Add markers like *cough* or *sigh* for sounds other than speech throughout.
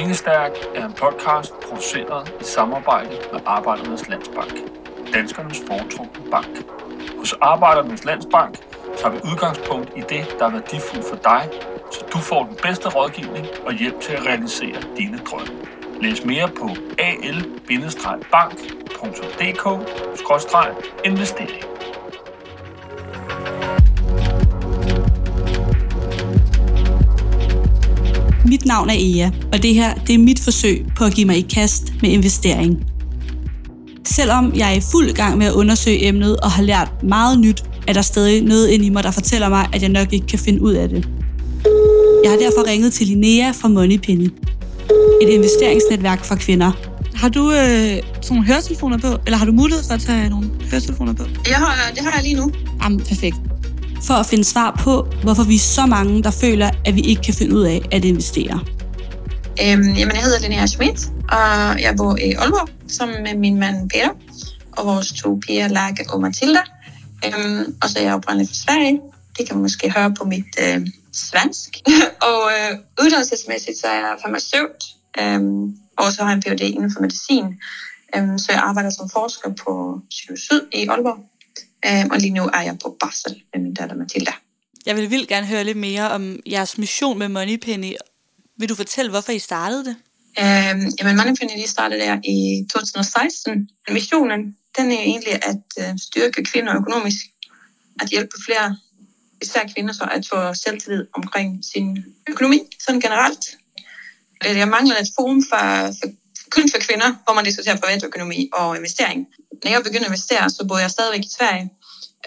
Pengestærk er en podcast produceret i samarbejde med Arbejdernes Landsbank. Danskernes foretrukne bank. Hos Arbejdernes Landsbank tager vi udgangspunkt i det, der er værdifuldt for dig, så du får den bedste rådgivning og hjælp til at realisere dine drømme. Læs mere på al-bank.dk-investering. Mit navn er Ea, og det her det er mit forsøg på at give mig i kast med investering. Selvom jeg er i fuld gang med at undersøge emnet og har lært meget nyt, er der stadig noget ind i mig, der fortæller mig, at jeg nok ikke kan finde ud af det. Jeg har derfor ringet til Linnea fra Moneypenny, et investeringsnetværk for kvinder. Har du øh, sådan nogle høretelefoner på, eller har du mulighed for at tage nogle høretelefoner på? Jeg har, det har jeg lige nu. Jamen, perfekt. For at finde svar på, hvorfor vi er så mange, der føler, at vi ikke kan finde ud af at investere. Øhm, jamen, jeg hedder Linnea Schmidt, og jeg bor i Aalborg sammen med min mand Peter og vores to piger, Lærke og Mathilda. Øhm, og så er jeg oprindelig fra Sverige. Det kan man måske høre på mit øh, svensk. *laughs* og øh, uddannelsesmæssigt så er jeg farmaceut, øhm, og så har jeg en Ph.D. inden for medicin. Øhm, så jeg arbejder som forsker på Syd i Aalborg. Øhm, og lige nu er jeg på barsel med min datter Mathilda. Jeg vil vildt gerne høre lidt mere om jeres mission med Moneypenny. Vil du fortælle, hvorfor I startede det? Øhm, jamen, Moneypenny lige startede der i 2016. Missionen, den er egentlig at øh, styrke kvinder økonomisk. At hjælpe flere, især kvinder, så at få selvtillid omkring sin økonomi, sådan generelt. Øh, Jeg mangler et forum for, for kun for kvinder, hvor man diskuterer privatøkonomi og investering. Når jeg begyndte at investere, så boede jeg stadigvæk i Sverige.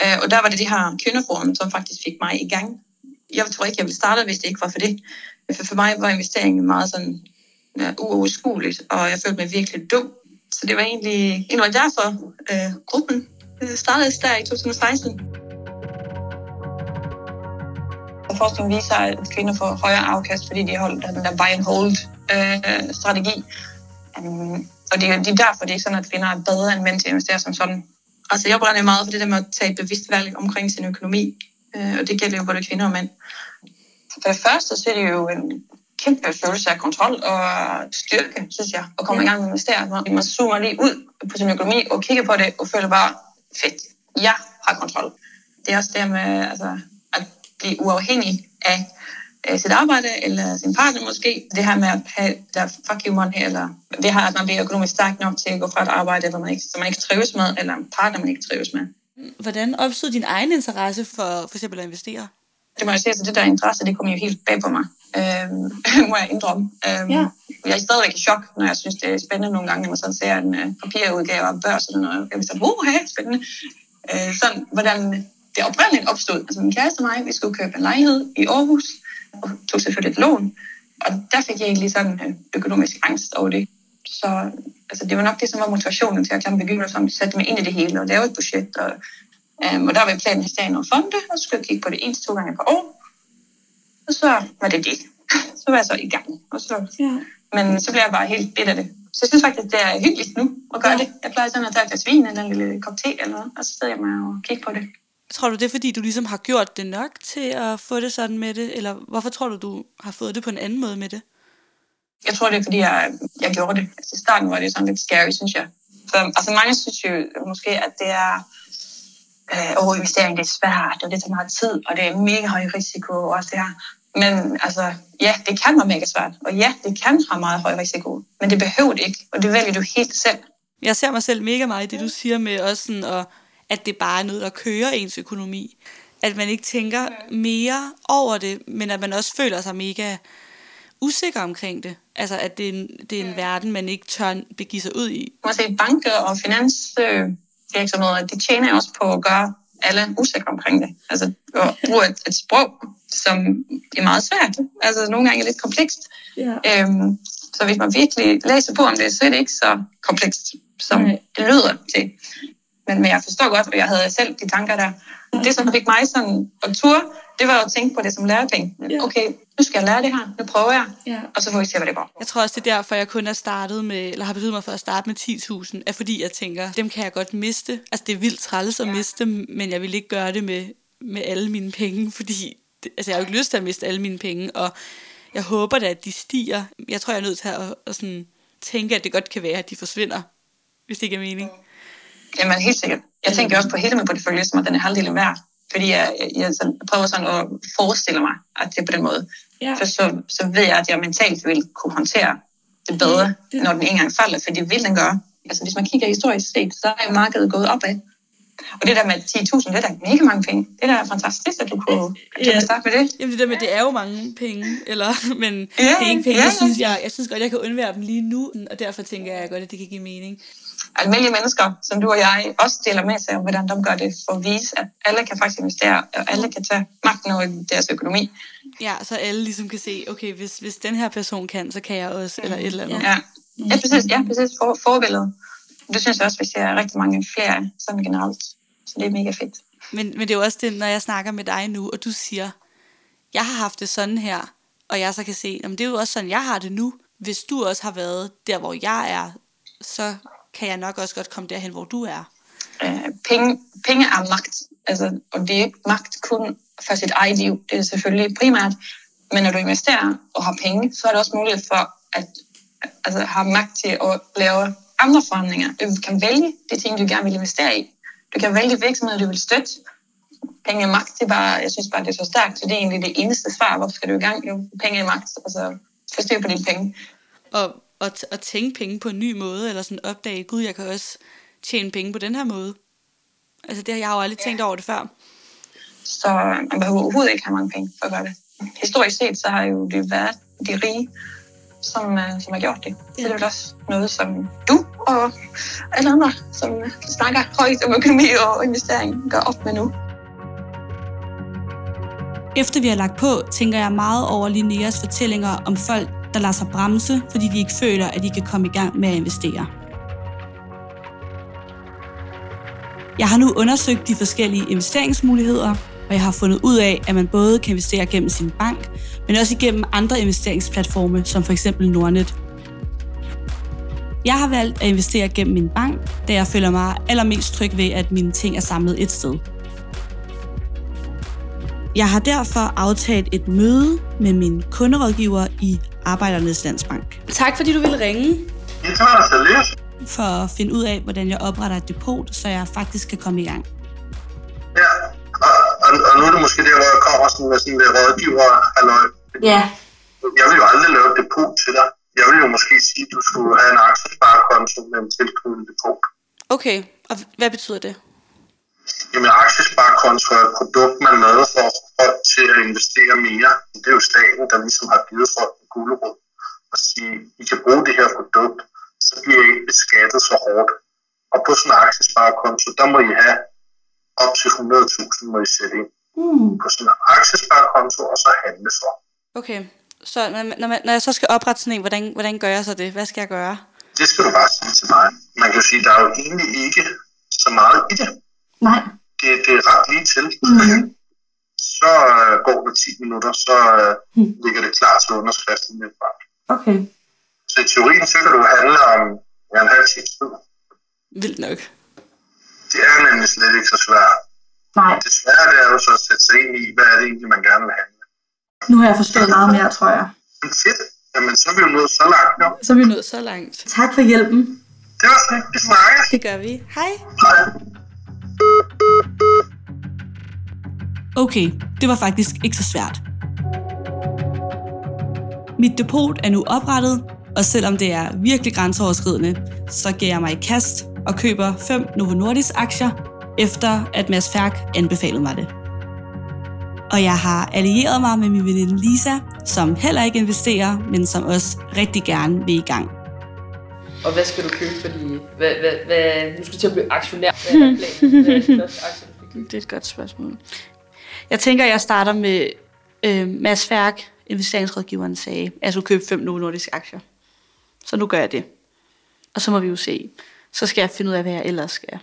Øh, Og der var det de her kvindeforum, som faktisk fik mig i gang. Jeg tror ikke, jeg ville starte, hvis det ikke var for det. For, for mig var investeringen meget sådan ja, uoverskueligt, og jeg følte mig virkelig dum. Så det var egentlig, egentlig derfor, øh, gruppen startede der i 2016. Og forskning viser, at kvinder får højere afkast, fordi de holder den der buy and hold øh, strategi. Um, og det, er- det er derfor, det er sådan, at kvinder er bedre end mænd til at investere som sådan. Altså, jeg brænder meget for det der med at tage et bevidst valg omkring sin økonomi. Øh, og det gælder jo både kvinder og mænd. For det første, så er det jo en kæmpe følelse af kontrol og styrke, synes jeg, at komme i gang med at investere. Når Man zoomer lige ud på sin økonomi og kigger på det og føler bare, fedt, jeg har kontrol. Det er også det med altså, at blive uafhængig af øh, sit arbejde eller sin partner måske. Det her med at have der fuck you money, eller det her, at man bliver økonomisk stærk nok til at gå fra et arbejde, eller man ikke, som man ikke trives med, eller en partner, man ikke trives med. Hvordan opstod din egen interesse for for eksempel at investere? det må jeg sige, at det der interesse, det kom jo helt bag på mig, øhm, *laughs* må jeg indrømme. Øhm, Ja. Jeg er stadigvæk i chok, når jeg synes, det er spændende nogle gange, når man sådan ser en uh, papirudgave af børs eller noget. Jeg vil sige, oh, hey, spændende. Øh, sådan, hvordan det oprindeligt opstod. Altså min kæreste og mig, vi skulle købe en lejlighed i Aarhus, og tog selvfølgelig et lån. Og der fik jeg egentlig sådan øh, økonomisk angst over det. Så altså, det var nok det, som var motivationen til at klemme begyndelsen om at sætte mig ind i det hele og lave et budget. Og, øhm, og der var vi planen at have nogle fonde, og så skulle jeg kigge på det en til to gange per år. Og så var det det. *laughs* Så var jeg så i gang. Og så, Ja. men så blev jeg bare helt bidt af det. Så jeg synes faktisk, det er hyggeligt nu at gøre Ja. det. Jeg plejer sådan at tage et glas vin eller en lille kop te eller noget, og så sidder jeg med og kigger på det. Tror du det er, fordi du ligesom har gjort det nok til at få det sådan med det? Eller hvorfor tror du, du har fået det på en anden måde med det? Jeg tror, det er, fordi jeg, jeg gjorde det. Altså, I starten var det sådan lidt scary, synes jeg. For, altså, mange synes jo måske, at det er øh, over investering, det er svært, og det tager meget tid, og det er mega høj risiko og også det her. Men altså, ja, det kan være mega svært, og ja, det kan have meget høj risiko, men det behøver det ikke, og det vælger du helt selv. Jeg ser mig selv mega meget i det, du siger med også sådan, at, at det bare er noget, der kører ens økonomi. At man ikke tænker mere over det, men at man også føler sig mega usikker omkring det. Altså, at det er en, det er en verden, man ikke tør begive sig ud i. Man kan se, banker og finansvirksomheder, de tjener også på at gøre alle usikre omkring det. Altså at bruge et, et sprog, som er meget svært. Altså nogle gange er lidt komplekst. Ja. Øhm, så hvis man virkelig læser på om det, så er det ikke så komplekst, som Nej. det lyder til. Men, men jeg forstår godt, og jeg havde selv de tanker der. Det, som fik mig sådan at tur, det var at tænke på det som lærepenge. Ja. Okay, nu skal jeg lære det her, nu prøver jeg, Ja. og så får vi se, hvad det går. Jeg tror også, det er derfor, jeg kun er startet med, eller har besluttet mig for at starte med 10.000, er fordi jeg tænker, dem kan jeg godt miste. Altså, det er vildt træls at Ja. miste dem, men jeg vil ikke gøre det med, med alle mine penge, *laughs* fordi det, altså, jeg har jo ikke lyst til at miste alle mine penge, og jeg håber da, at de stiger. Jeg tror, jeg er nødt til at, at sådan, tænke, at det godt kan være, at de forsvinder, hvis det ikke er mening. Jamen helt sikkert. Jeg tænker også på hele min portefølje, som at den er halvdelen værd. Fordi jeg, jeg, jeg sådan, prøver sådan at forestille mig, at det er på den måde. Ja. For så, så ved jeg, at jeg mentalt vil kunne håndtere det bedre, Det- det- når den engang falder, for det vil den gøre. Altså hvis man kigger historisk set, så er markedet gået opad. Og det der med 10.000, det er da mega mange penge. Det er da fantastisk, at du kunne, Ja. kan starte med det. Jamen det der med, det er jo mange penge, eller, *laughs* men det Ja, er ikke penge, ja, jeg ja. synes, jeg, jeg synes godt, jeg kan undvære dem lige nu, og derfor tænker jeg godt, at det kan give mening. Almindelige mennesker, som du og jeg, også deler med sig om, hvordan de gør det, for at vise, at alle kan faktisk investere, og alle kan tage magten over deres økonomi. Ja, så alle ligesom kan se, okay, hvis, hvis den her person kan, så kan jeg også, eller et eller andet. Ja, ja præcis. Ja, præcis. For, forbilledet. Det synes jeg også, vi ser rigtig mange flere sådan generelt. Så det er mega fedt. Men, men det er jo også det, når jeg snakker med dig nu, og du siger, jeg har haft det sådan her, og jeg så kan se, jamen det er jo også sådan, jeg har det nu. Hvis du også har været der, hvor jeg er, så kan jeg nok også godt komme derhen, hvor du er. Øh, penge, penge er magt. Altså, og det er ikke magt kun for sit eget liv. Det er selvfølgelig primært. Men når du investerer og har penge, så er det også mulighed for at altså, have magt til at lave andre forandringer. Du kan vælge de ting, du gerne vil investere i. Du kan vælge virksomheder, du vil støtte. Penge er magt, det er bare, jeg synes bare, det er så stærkt. Så det er egentlig det eneste svar. Hvorfor skal du i gang? Jo, penge er magt. Altså, få styr på dine penge. Og, og, t- og tænke penge på en ny måde, eller sådan opdage, gud, jeg kan også tjene penge på den her måde. Altså det har jeg jo aldrig tænkt over det før. Så man behøver overhovedet ikke have mange penge for at gøre det. Historisk set, så har jo det været de rige, som, øh, som har gjort det. Så det er vel også noget, som du og alle andre, som snakker højt om økonomi og investering, gør op med nu. Efter vi har lagt på, tænker jeg meget over Linneas fortællinger om folk, der lader sig bremse, fordi de ikke føler, at de kan komme i gang med at investere. Jeg har nu undersøgt de forskellige investeringsmuligheder, og jeg har fundet ud af, at man både kan investere gennem sin bank, men også igennem andre investeringsplatforme, som f.eks. Nordnet. Jeg har valgt at investere gennem min bank, da jeg føler mig allermest tryg ved, at mine ting er samlet et sted. Jeg har derfor aftalt et møde med min kunderådgiver i Arbejdernes Landsbank. Tak fordi du ville ringe Det tager altså lidt. for at finde ud af, hvordan jeg opretter et depot, så jeg faktisk kan komme i gang. Ja, og, og, og, nu er det måske der, hvor jeg kommer sådan med sådan lidt rådgiver halløj. Ja. Jeg vil jo aldrig lave et depot til dig. Jeg vil jo måske sige, at du skulle have en aktiesparekonto med en tilknyttet depot. Okay, og hvad betyder det? Jamen, aktiesparekonto er et produkt, man lavede for at få folk til at investere mere. Det er jo staten, der ligesom har givet folk gulerod og sige, I kan bruge det her produkt, så bliver I ikke beskattet så hårdt. Og på sådan en aktiesparekonto, der må I have op til 100.000 må I sætte ind Mm. på sådan en aktiesparekonto, og så handle for. Okay, så når, når, man, når jeg så skal oprette sådan en, hvordan, hvordan gør jeg så det? Hvad skal jeg gøre? Det skal du bare sige til mig. Man kan jo sige, at der er jo egentlig ikke så meget i det. Nej. Det, det er ret lige til. Mhm. Så øh, går det 10 minutter, så øh, Mhm. ligger det klar til underskrift i mit bank. Okay. Så i teorien, så kan du handle om ja, en halv times tid. Vildt nok. Det er nemlig slet ikke så svært. Nej, Det svære det er jo så at sætte sig ind i, hvad er det egentlig, man gerne vil handle. nu har jeg forstået meget mere, tror jeg. Men fedt. Jamen, så er vi jo nået så langt, jo. Så er vi nået så langt. Tak for hjælpen. Det var sådan, vi snakkes. Det gør vi. Hej. Hej. Okay, det var faktisk ikke så svært. Mit depot er nu oprettet, og selvom det er virkelig grænseoverskridende, så giver jeg mig i kast og køber 5 Novo Nordisk aktier, efter at Mads Færk anbefalede mig det. Og jeg har allieret mig med min veninde Lisa, som heller ikke investerer, men som også rigtig gerne vil i gang. Og hvad skal du købe, fordi hvad, hvad, hvad, nu skal du til at blive aktionær. *laughs* Hvad er planen? Hvad er de første aktier, du skal købe? Det er et godt spørgsmål. Jeg tænker, jeg starter med øh, Mads Færk, investeringsrådgiveren, sagde, at jeg skulle købe fem Novo Nordisk aktier. Så nu gør jeg det. Og så må vi jo se. Så skal jeg finde ud af, hvad jeg ellers skal.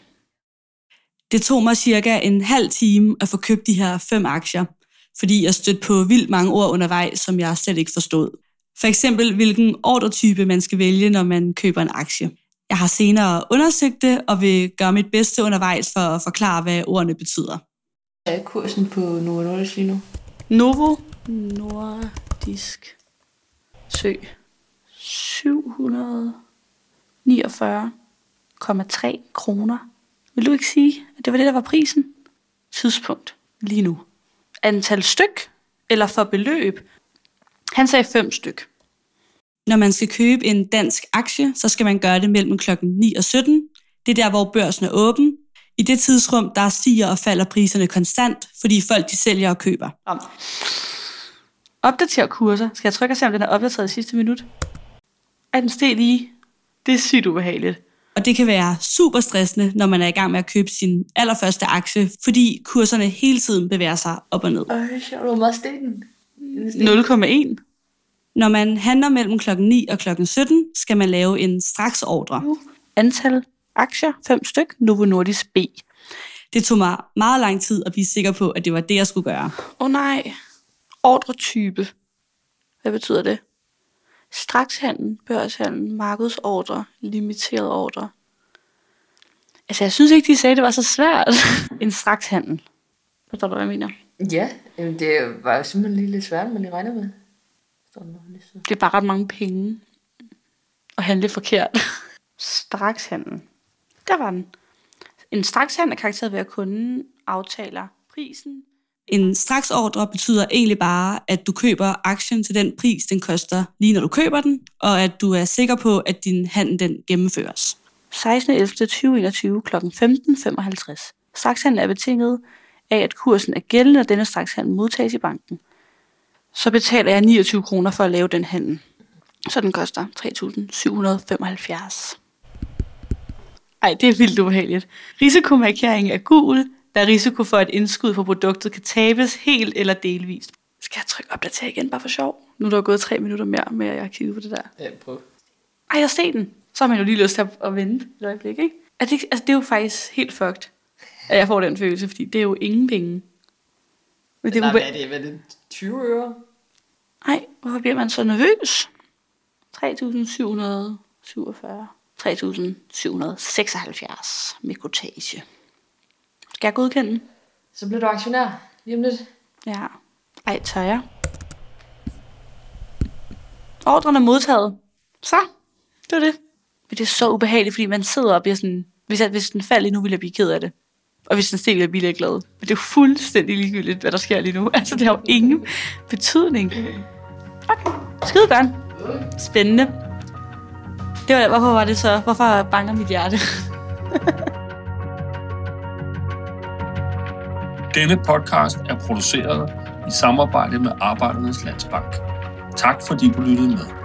Det tog mig cirka en halv time at få købt de her fem aktier, fordi jeg stødte på vildt mange ord undervejs, som jeg slet ikke forstod. For eksempel, hvilken ordretype man skal vælge, når man køber en aktie. Jeg har senere undersøgt det, og vil gøre mit bedste undervejs for at forklare, hvad ordene betyder. Hvad er kursen på Novo Nordisk lige nu? Novo Nordisk. søg. 749,3 kroner. Vil du ikke sige, at det var det, der var prisen? Tidspunkt. Lige nu. Antal styk eller for beløb? Han sagde fem styk. Når man skal købe en dansk aktie, så skal man gøre det mellem klokken 9 og 17. Det er der, hvor børsen er åben. I det tidsrum, der stiger og falder priserne konstant, fordi folk de sælger og køber. Opdater kurser. Skal jeg trykke og se, om den er opdateret i sidste minut? Ej, den steg lige. Det er sygt ubehageligt. Og det kan være super stressende, når man er i gang med at købe sin allerførste aktie, fordi kurserne hele tiden bevæger sig op og ned. Øj, sjovt, hvor meget steg den? 0,1. Når man handler mellem klokken 9 og klokken 17, skal man lave en straksordre. Antal aktier, 5 styk, Novo Nordisk B. Det tog mig meget lang tid at blive sikker på, at det var det, jeg skulle gøre. Åh oh, nej. Ordretype. Hvad betyder det? Strakshandel, børshandel, markedsordre, limiteret ordre. Altså, jeg synes ikke, de sagde, at det var så svært. *laughs* en strakshandel. Forstår du, hvad jeg mener? Ja, jamen det var simpelthen lige lidt svært, man lige regner med. Det er bare ret mange penge at handle forkert. Strakshandel. Der var den. En strakshandel er karakteret ved, at kunden aftaler prisen. En straksordre betyder egentlig bare, at du køber aktien til den pris, den koster lige når du køber den, og at du er sikker på, at din handel den gennemføres. 16.11.2021 kl. 15.55. Strakshandel er betinget af, at kursen er gældende, og denne strakshandel modtages i banken. Så betaler jeg 29 kroner for at lave den handel. Så den koster 3.775. Ej, det er vildt ubehageligt. Risikomarkering er gul. Der er risiko for, at indskud på produktet kan tabes helt eller delvist. Skal jeg trykke opdater igen, bare for sjov? Nu er der gået tre minutter mere med, at jeg har kigget på det der. Ja, prøv. Ej, jeg ser den. Så har man jo lige lyst til at, vente et øjeblik, ikke? Er det, altså, det er jo faktisk helt fucked, at jeg får den følelse, fordi det er jo ingen penge. Men det Nej, hvad er det? Hvad er det? 20 øre? Ej, hvorfor bliver man så nervøs? 3.747. 3.776 med kortage. Skal jeg godkende? Så bliver du aktionær lige om lidt. Ja. Ej, tør jeg? Ordren er modtaget. Så, det var det. Men det er så ubehageligt, fordi man sidder og bliver sådan... Hvis, jeg, hvis den lige nu, ville jeg blive ked af det. Og hvis den steg, ville jeg blive glad. Men det er jo fuldstændig ligegyldigt, hvad der sker lige nu. *laughs* Altså, det har jo ingen betydning. Okay, skide godt. Spændende. Det var, hvorfor var det så? Hvorfor banker mit hjerte? Denne podcast er produceret i samarbejde med Arbejdernes Landsbank. Tak fordi du lyttede med.